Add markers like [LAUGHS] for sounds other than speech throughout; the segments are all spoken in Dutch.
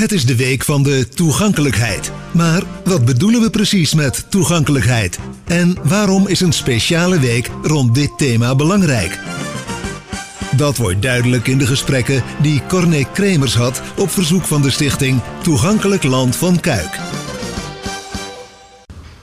Het is de week van de toegankelijkheid. Maar wat bedoelen we precies met toegankelijkheid? En waarom is een speciale week rond dit thema belangrijk? Dat wordt duidelijk in de gesprekken die Corné Kremers had op verzoek van de stichting Toegankelijk Land van Kuik.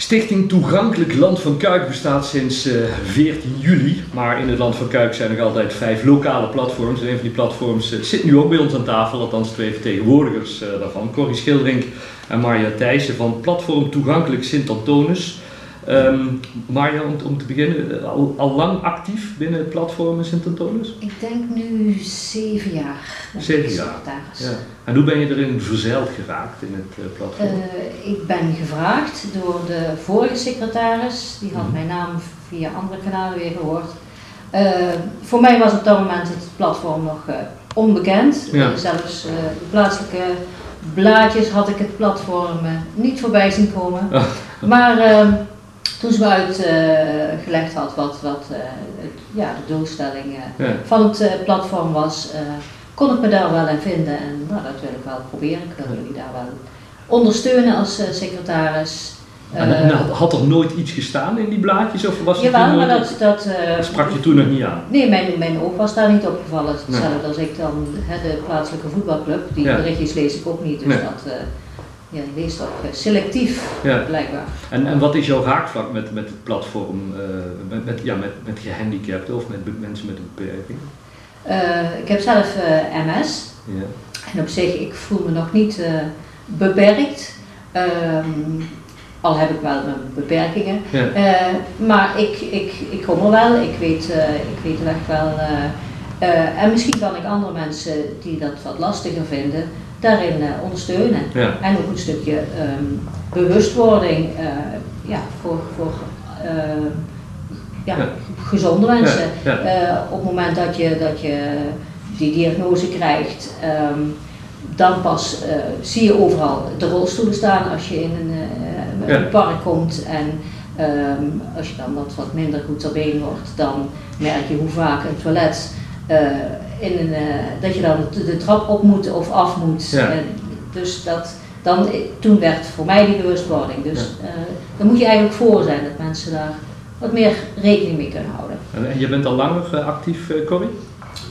Stichting Toegankelijk Land van Kuik bestaat sinds uh, 14 juli. Maar in het Land van Kuik zijn nog altijd vijf lokale platforms. En een van die platforms uh, zit nu ook bij ons aan tafel, althans twee vertegenwoordigers uh, daarvan. Corrie Schilderink en Marja Thijssen van platform Toegankelijk Sint-Antonus. Um, Marja, om, om, te beginnen, al, al, lang actief binnen het platform Sint-Antonus? Ik denk nu zeven jaar. Zeven jaar. Ja. En hoe ben je erin verzeild geraakt in het uh, platform? Uh, ik ben gevraagd door de vorige secretaris, die had mm. mijn naam via andere kanalen weer gehoord. Uh, voor mij was op dat moment het platform nog onbekend. Ja. zelfs de plaatselijke blaadjes had ik het platform niet voorbij zien komen. Oh. Maar toen ze me uitgelegd had wat, wat het, ja, de doelstelling ja. van het platform was, kon ik me daar wel in vinden. En nou, dat wil ik wel proberen. Ik wil jullie daar wel ondersteunen als secretaris. En, nou, had er nooit iets gestaan in die blaadjes? Of was Jawel, maar dat, dat sprak je toen nog niet aan? Nee, mijn, mijn oog was daar niet opgevallen. Hetzelfde nee. als ik dan de plaatselijke voetbalclub, die ja. berichtjes lees ik ook niet. Dus dat, ja, die leest ook selectief, ja. blijkbaar. En, en wat is jouw raakvlak met, met het platform, uh, met, met, ja, met, met gehandicapten of met mensen met een beperking? Uh, ik heb zelf uh, MS. Ja. En op zich, ik voel me nog niet beperkt. Um, al heb ik wel mijn beperkingen. Ja. maar ik, ik, ik kom er wel, ik weet, ik weet echt wel. en misschien kan ik andere mensen die dat wat lastiger vinden, daarin uh, ondersteunen. Ja. En ook een stukje um, bewustwording uh, ja, voor, voor uh, ja, ja, gezonde mensen. op het moment dat je, dat je die diagnose krijgt, um, dan pas zie je overal de rolstoelen staan als je in een, een park komt. En um, als je dan wat, wat minder goed ter been wordt, dan merk je hoe vaak een toilet in een, uh, dat je dan de, de, trap op moet of af moet. Ja. dus dat, dan, toen werd voor mij die bewustwording. Dus ja. uh, dan moet je eigenlijk voor zijn dat mensen daar wat meer rekening mee kunnen houden. En, en je bent al langer uh, actief, Corrie?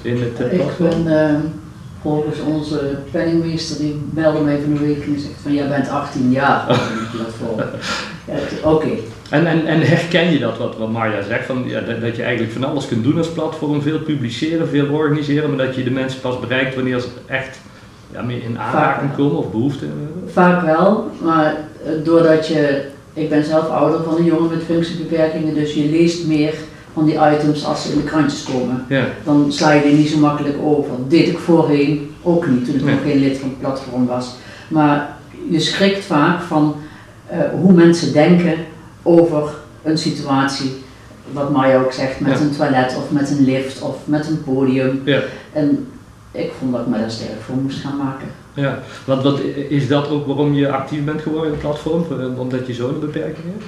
In het Ik ben volgens onze penningmeester, die belde mij van de week en zegt van jij bent 18 jaar. [LAUGHS] Oké. Okay. En, en, en herken je dat, wat, wat Marja zegt, van, ja, dat, dat, je eigenlijk van alles kunt doen als platform, veel publiceren, veel organiseren, maar dat je de mensen pas bereikt wanneer ze echt ja, meer in aanraking komen of behoefte hebben? Vaak wel, maar doordat je, ik ben zelf ouder van een jongen met functiebeperkingen, dus je leest meer van die items als ze in de krantjes komen. Ja. Dan sla je die niet zo makkelijk over. Dat deed ik voorheen ook niet, toen ik nog geen lid van het platform was. Maar je schrikt vaak van uh, hoe mensen denken over een situatie, wat Maya ook zegt, met ja. een toilet of met een lift of met een podium. Ja. En ik vond dat ik me daar sterk voor moest gaan maken. Ja, want wat, is dat ook waarom je actief bent geworden in het platform? Omdat je zo'n beperking hebt?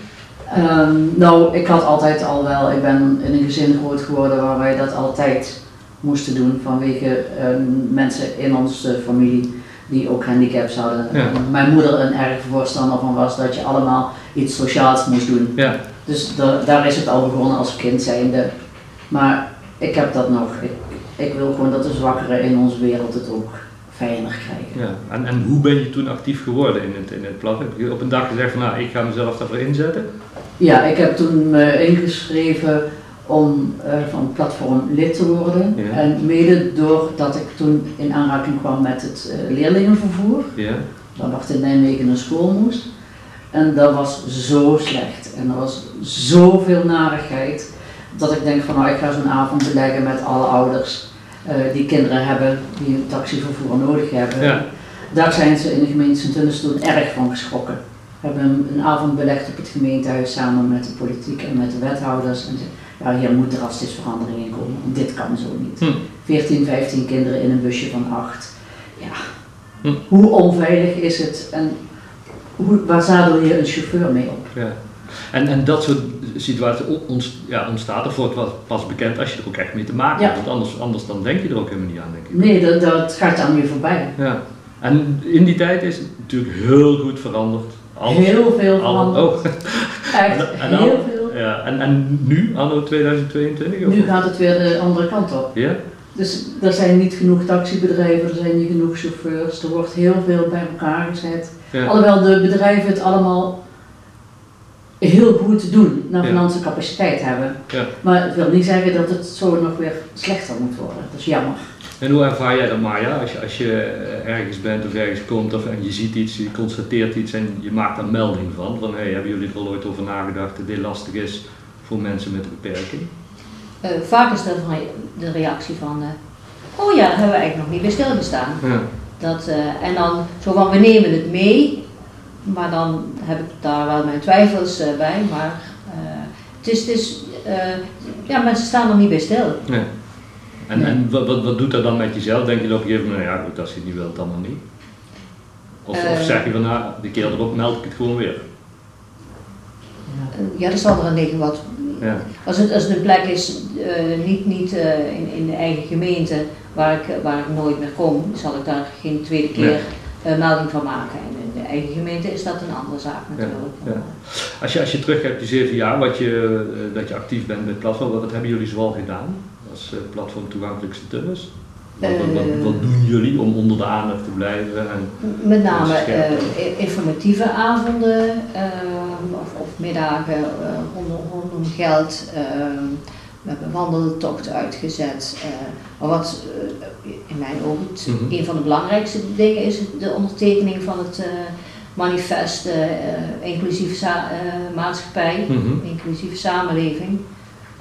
Um, nou, ik had altijd al wel, ik ben in een gezin groot geworden waar wij dat altijd moesten doen vanwege um, mensen in onze familie die ook handicaps hadden. Ja. Mijn moeder een erg voorstander van was dat je allemaal iets sociaals moest doen. Ja. Dus daar is het al begonnen als kind zijnde. Maar ik heb dat nog. Ik, ik wil gewoon dat de zwakkeren in onze wereld het ook fijner krijgen. Ja. En, en hoe ben je toen actief geworden in het, in het plat? Heb je op een dag gezegd van nou, ik ga mezelf daarvoor inzetten? Ja, ik heb toen me ingeschreven om uh, van platform lid te worden. Ja. En mede doordat ik toen in aanraking kwam met het uh, leerlingenvervoer. Ja. Dan wacht in Nijmegen naar school moest. En dat was zo slecht. En er was zoveel narigheid. Dat ik denk van nou ik ga zo'n avond beleggen met alle ouders uh, die kinderen hebben, die een taxivervoer nodig hebben. Ja. Daar zijn ze in de gemeente Sint toen erg van geschrokken. We hebben een, avond belegd op het gemeentehuis samen met de politiek en met de wethouders. En ja, hier moet drastisch verandering in komen, want dit kan zo niet. Hm. 14, 15 kinderen in een busje van 8. Ja, hm. hoe onveilig is het en hoe, waar zadel je een chauffeur mee op? Ja. En, en dat soort situaties ja, ontstaat er voor pas bekend als je er ook echt mee te maken hebt. Want anders, anders dan denk je er ook helemaal niet aan, denk ik. Nee, dat, dat gaat aan je voorbij. Ja. En in die tijd is het natuurlijk heel goed veranderd. heel veel veranderd. Oh. [LAUGHS] Echt en, heel veel. Ja, en, en nu, anno 2022? Nu gaat het weer de andere kant op. Ja? Dus er zijn niet genoeg taxibedrijven, er zijn niet genoeg chauffeurs, er wordt heel veel bij elkaar gezet. Alhoewel de bedrijven het allemaal heel goed doen, naar financiële capaciteit hebben. Maar het wil niet zeggen dat het zo nog weer slechter moet worden. Dat is jammer. En hoe ervaar jij dat Maya, als je, als je eh, ergens bent of ergens komt of, en je ziet iets, je constateert iets en je maakt daar melding van, van hey, hebben jullie er al ooit over nagedacht dat dit lastig is voor mensen met een beperking? Uh, vaak is dat de reactie van, uh, oh ja, daar hebben we eigenlijk nog niet bij stilgestaan. Ja. Dat, uh, en dan zo van, we nemen het mee, maar dan heb ik daar wel mijn twijfels bij, maar het is, het is ja, mensen staan er niet bij stil. Ja. En, en wat, wat, wat, doet dat dan met jezelf? Denk je op een gegeven moment, nou ja goed, als je het niet wilt, dan maar niet? Of, of zeg je van, nou, de keer erop meld ik het gewoon weer? Ja, dat zal er liggen wat ja. Als, het, als het een plek is, uh, niet, niet uh, in, in de eigen gemeente, waar ik, waar ik nooit meer kom, zal ik daar geen tweede keer uh, melding van maken. En in de eigen gemeente is dat een andere zaak natuurlijk. Ja. Ja. Als, je, als je terugkijkt die zeven jaar wat je, dat je actief bent met platform, wat, wat hebben jullie zoal gedaan als platform toegankelijkste tunnels? Wat, wat, wat, doen jullie om onder de aandacht te blijven? En met name informatieve avonden of, of middagen rondom, rondom geld. we hebben wandeltochten uitgezet. maar wat in mijn ogen mm een van de belangrijkste dingen is de ondertekening van het manifest inclusieve maatschappij, mm inclusieve samenleving.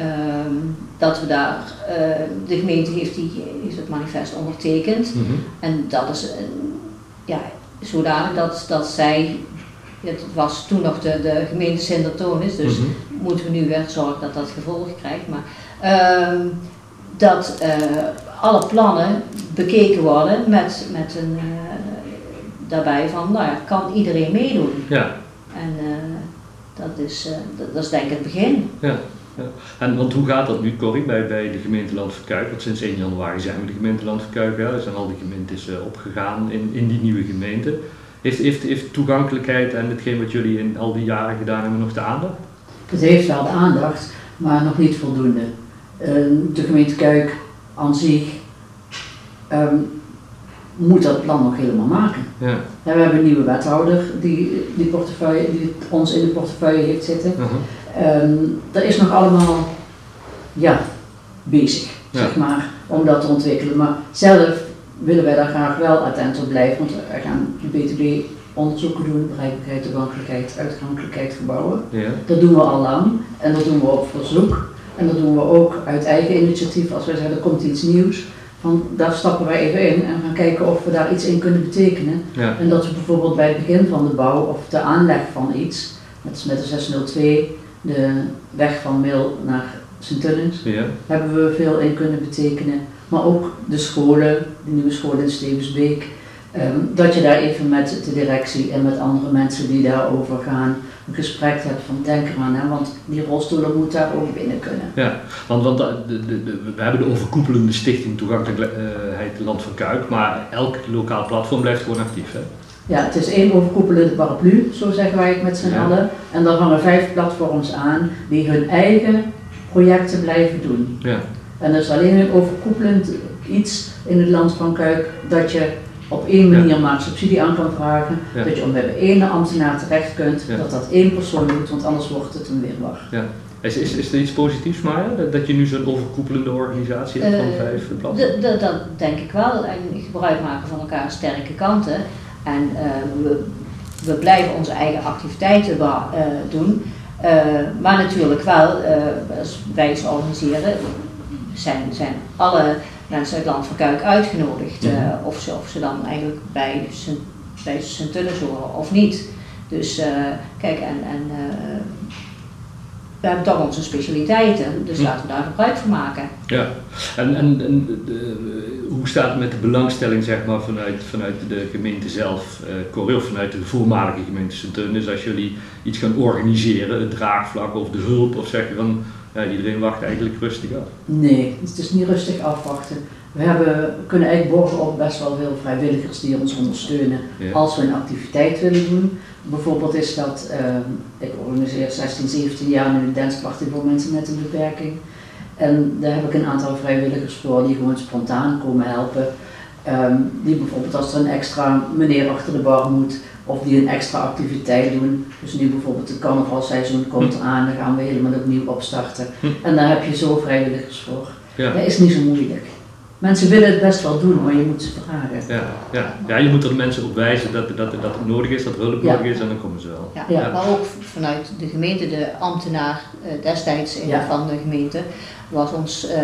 Um, dat we daar, uh, de gemeente heeft, die, heeft het manifest ondertekend. Mm -hmm. En dat is uh, ja, zodanig dat, dat zij, het was toen nog de, de gemeente Sintertonis, dus mm -hmm. moeten we nu weer zorgen dat dat gevolgen krijgt. Maar uh, dat eh, alle plannen bekeken worden met, met een daarbij van, nou ja, kan iedereen meedoen? Ja. En dat, is, dat, dat is denk ik het begin. Ja. En want hoe gaat dat nu, Corrie, bij, bij de gemeente Landverkuik? Want sinds 1 januari zijn we de gemeente Landverkuik, ja, er zijn al die gemeentes opgegaan in, in die nieuwe gemeente. Heeft, heeft, heeft toegankelijkheid en hetgeen wat jullie in al die jaren gedaan hebben nog de aandacht? Het heeft wel de aandacht, maar nog niet voldoende. Uh, de gemeente Kuik aan zich um, moet dat plan nog helemaal maken. Ja. we hebben een nieuwe wethouder die, die, portefeuille, die ons in de portefeuille heeft zitten. Uh Um, dat is nog allemaal ja, bezig, zeg maar, om dat te ontwikkelen. Maar zelf willen wij daar graag wel attent op blijven, want wij gaan de BTB onderzoeken doen, bereikbaarheid, toegankelijkheid, uitgankelijkheid gebouwen. Ja. Dat doen we al lang en dat doen we op verzoek. En dat doen we ook uit eigen initiatief als wij zeggen er komt iets nieuws. Van, daar stappen wij even in en gaan kijken of we daar iets in kunnen betekenen. Ja. En dat we bijvoorbeeld bij het begin van de bouw of de aanleg van iets, net als met de 602, de weg van Mil naar Sint-Tullens, ja. hebben we veel in kunnen betekenen. Maar ook de scholen, de nieuwe school in Stevensbeek, ehm, dat je daar even met de directie en met andere mensen die daarover gaan een gesprek hebt van denk eraan, hè, want die rolstoelen moeten daar ook binnen kunnen. Ja, want, want de, de, de, we hebben de overkoepelende stichting Toegankelijkheid Land van Kuik, maar elk lokaal platform blijft gewoon actief. Hè? Ja, het is één overkoepelende paraplu, zo zeggen wij het met z'n allen. En daar hangen vijf platforms aan die hun eigen projecten blijven doen. Ja. En dat is alleen een overkoepelend iets in het land van Kuik dat je op één manier ja. maar subsidie aan kan vragen. Dat je om bij één ambtenaar terecht kunt, dat dat één persoon doet, want anders wordt het een weerwar. Ja. Is, is, is er iets positiefs, Maya, dat, dat je nu zo'n overkoepelende organisatie hebt van uh, vijf platforms? Dat denk ik wel. En gebruik maken van elkaar sterke kanten. En uh, we, we, blijven onze eigen activiteiten uh, doen. Uh, maar natuurlijk wel, als wij ze organiseren, zijn, zijn alle mensen uit Land van Kuik uitgenodigd. Mhm. of, ze, of ze dan eigenlijk bij Sint horen of niet. Dus kijk, en, en we hebben toch onze specialiteiten, dus laten we daar gebruik van maken. Ja, en, en, en de, hoe staat het met de belangstelling zeg maar, vanuit, vanuit de gemeente zelf, uh, vanuit de voormalige gemeente sint als jullie iets gaan organiseren, het draagvlak of de hulp, of zeg je van ja, iedereen wacht eigenlijk rustig af? Nee, het is niet rustig afwachten. We hebben, kunnen eigenlijk borgen op best wel veel vrijwilligers die ons ondersteunen als we een activiteit willen doen. Bijvoorbeeld is dat, uh, ik organiseer 16, 17 jaar nu een dansparty voor mensen met een beperking. En daar heb ik een aantal vrijwilligers voor die gewoon spontaan komen helpen. Ehm, die bijvoorbeeld als er een extra meneer achter de bar moet, of die een extra activiteit doen. Dus nu bijvoorbeeld het carnavalseizoen komt hm. aan, dan gaan we helemaal opnieuw opstarten. Hm. En daar heb je zo vrijwilligers voor. Ja. Dat is niet zo moeilijk. Mensen willen het best wel doen, maar je moet ze vragen. Ja, ja. ja je moet er de mensen op wijzen dat, dat, dat het nodig is, dat hulp nodig is en dan komen ze wel. Ja, ja. maar ook vanuit de gemeente, de ambtenaar uh, destijds van de gemeente, was ons uh,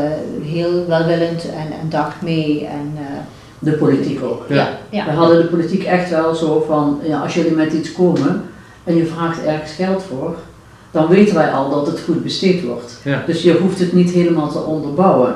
heel welwillend en, en dacht mee. En, uh, de politiek ook. Ja. We hadden de politiek echt wel zo van, ja, als jullie met iets komen en je vraagt ergens geld voor, dan weten wij al dat het goed besteed wordt. Dus je hoeft het niet helemaal te onderbouwen.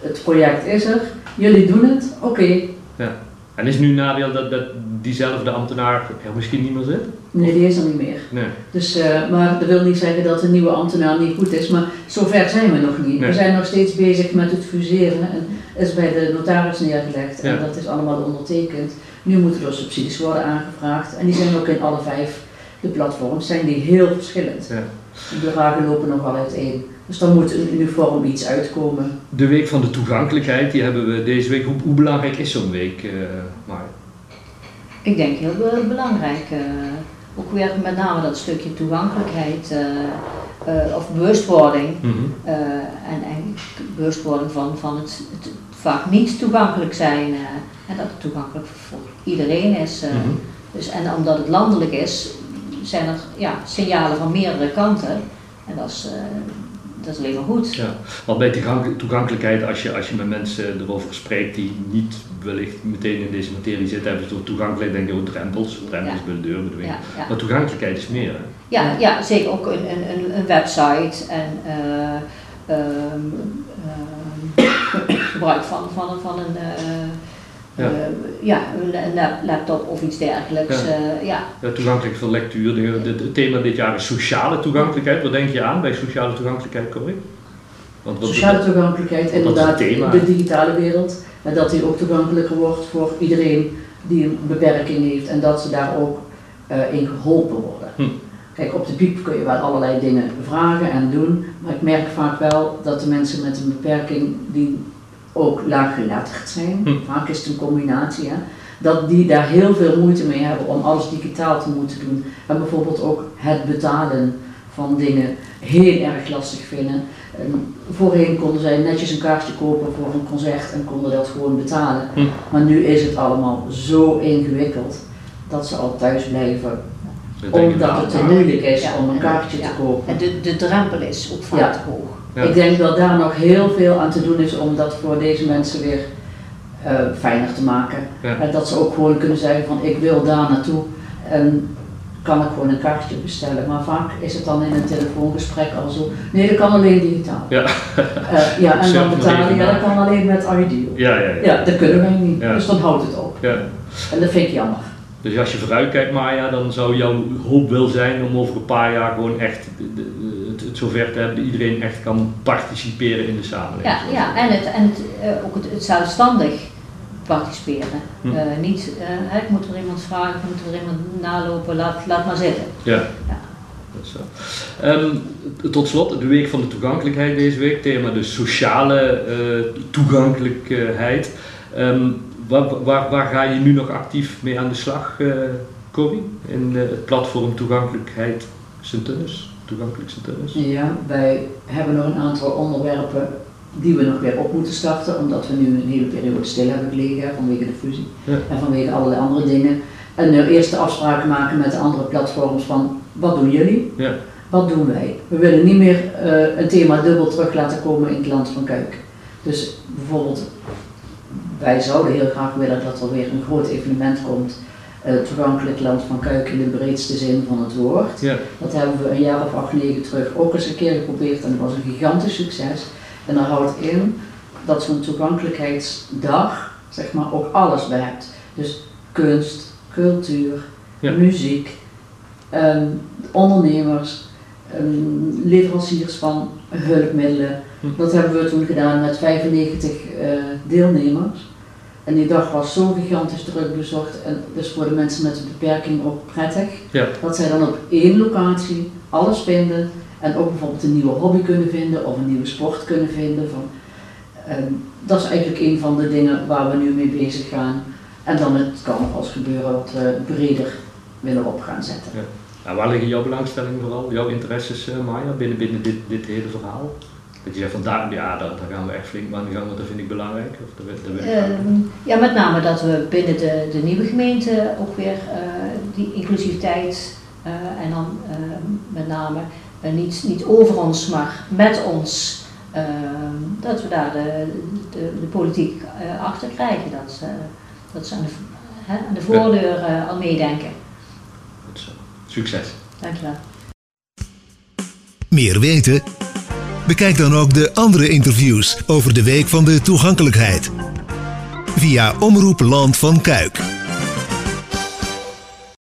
Het project is er, jullie doen het, oké. Ja. En is nu een nadeel dat, dat diezelfde ambtenaar er misschien niet meer zit? Nee, die is er niet meer. Nee. Dus, uh, maar dat wil niet zeggen dat de nieuwe ambtenaar niet goed is, maar zover zijn we nog niet. We zijn nog steeds bezig met het fuseren en is bij de notaris neergelegd en dat is allemaal ondertekend. Nu moeten er subsidies worden aangevraagd en die zijn ook in alle vijf de platforms, zijn die heel verschillend. Ja. De vragen lopen nog wel uiteen. Dus dan moet een uniform iets uitkomen. De week van de toegankelijkheid, die hebben we deze week. Hoe, hoe belangrijk is zo'n week, uh, Ik denk heel belangrijk. Uh, ook weer met name dat stukje toegankelijkheid uh, of bewustwording. Mhm. en, en bewustwording van, van het, het, vaak niet toegankelijk zijn. en dat het toegankelijk voor iedereen is. Mhm. dus, en omdat het landelijk is, zijn er ja, signalen van meerdere kanten. En dat is, uh, dat is alleen maar goed. Ja, want bij toegankelijkheid, als je, als je met mensen erover spreekt die niet wellicht meteen in deze materie zitten, hebben ze door toegankelijkheid denk je ook drempels, drempels bij de deur ja, ja. Maar toegankelijkheid is meer. Hè? Ja, ja, zeker ook een, een, een website en uh, gebruik van, van, van een ja. Uh, ja, een laptop of iets dergelijks. Ja. Uh, ja. ja. toegankelijk voor lectuur. Het thema dit jaar is sociale toegankelijkheid. Wat denk je aan bij sociale toegankelijkheid, Corrie? Want sociale toegankelijkheid, inderdaad, in de digitale wereld. En dat die ook toegankelijker wordt voor iedereen die een beperking heeft en dat ze daar ook uh, in geholpen worden. Hm. Kijk, op de piep kun je wel allerlei dingen vragen en doen, maar ik merk vaak wel dat de mensen met een beperking die ook laaggeletterd zijn, hm. vaak is het een combinatie, hè, dat die daar heel veel moeite mee hebben om alles digitaal te moeten doen. En bijvoorbeeld ook het betalen van dingen heel erg lastig vinden. En voorheen konden zij netjes een kaartje kopen voor een concert en konden dat gewoon betalen. Hm. Maar nu is het allemaal zo ingewikkeld dat ze al thuis blijven omdat het te moeilijk is om een kaartje te kopen. En de, de drempel is ook vaak te hoog. Ik denk dat daar nog heel veel aan te doen is om dat voor deze mensen weer uh, fijner te maken. En dat ze ook gewoon kunnen zeggen van ik wil daar naartoe en kan ik gewoon een kaartje bestellen. Maar vaak is het dan in een telefoongesprek al zo, nee dat kan alleen digitaal. Ja, uh, ja en dan betalen, ja dat kan alleen met ID. Ja, ja, ja. dat kunnen wij niet, dus dan houdt het op. Ja. En dat vind ik jammer. Dus als je vooruit kijkt Maya, dan zou jouw hoop wel zijn om over een paar jaar gewoon echt het, het zover te hebben dat iedereen echt kan participeren in de samenleving. Ja, ja en, het, en het, uh, ook het, het, zelfstandig participeren. Hm. Uh, niet, uh, ik moet er iemand vragen, ik moet er iemand nalopen, laat, laat maar zitten. Ja. ja. Um, tot slot, de week van de toegankelijkheid deze week, thema de sociale toegankelijkheid. Um, waar, waar, waar, ga je nu nog actief mee aan de slag, Corrie? In het platform Toegankelijkheid Sint-Tunis? Toegankelijk Sint-Tunis? Ja, wij hebben nog een aantal onderwerpen die we nog weer op moeten starten, omdat we nu een hele periode stil hebben gelegen vanwege de fusie en vanwege allerlei andere dingen. En nu eerste afspraken maken met de andere platforms van wat doen jullie? Ja. Wat doen wij? We willen niet meer uh, een thema dubbel terug laten komen in het land van Kuik. Dus bijvoorbeeld wij zouden heel graag willen dat er weer een groot evenement komt. Uh, toegankelijk land van Kuik in de breedste zin van het woord. Ja. Dat hebben we een jaar of acht, negen terug ook eens een keer geprobeerd en dat was een gigantisch succes. En dat houdt in dat zo'n toegankelijkheidsdag zeg maar ook alles bij hebt. Dus kunst, cultuur, muziek, um, ondernemers, um, leveranciers van hulpmiddelen, Hm. Dat hebben we toen gedaan met 95 deelnemers. En die dag was zo gigantisch druk bezocht en dus voor de mensen met een beperking ook prettig. Ja. Dat zij dan op één locatie alles vinden en ook bijvoorbeeld een nieuwe hobby kunnen vinden of een nieuwe sport kunnen vinden. Van, dat is eigenlijk een van de dingen waar we nu mee bezig gaan. En dan het gebeuren wat we breder willen op gaan zetten. Ja. Nou, waar liggen jouw belangstellingen vooral, jouw interesses, uh, Maya, binnen, binnen dit, dit hele verhaal? Dat je zegt van daar, ja, daar, daar, gaan we echt flink aan de gang, want dat vind ik belangrijk. Of dat, ehm, ja, met name dat we binnen de, de nieuwe gemeente ook weer uh, die inclusiviteit uh, en dan uh, met name niet, niet over ons, maar met ons, ehm, dat we daar de, de, de politiek achter krijgen. Dat, dat ze aan de, hè, aan de voordeur al meedenken. Goed zo. Succes. Dankjewel. Meer weten? Bekijk dan ook de andere interviews over de Week van de Toegankelijkheid. Via Omroep Land van Kuik.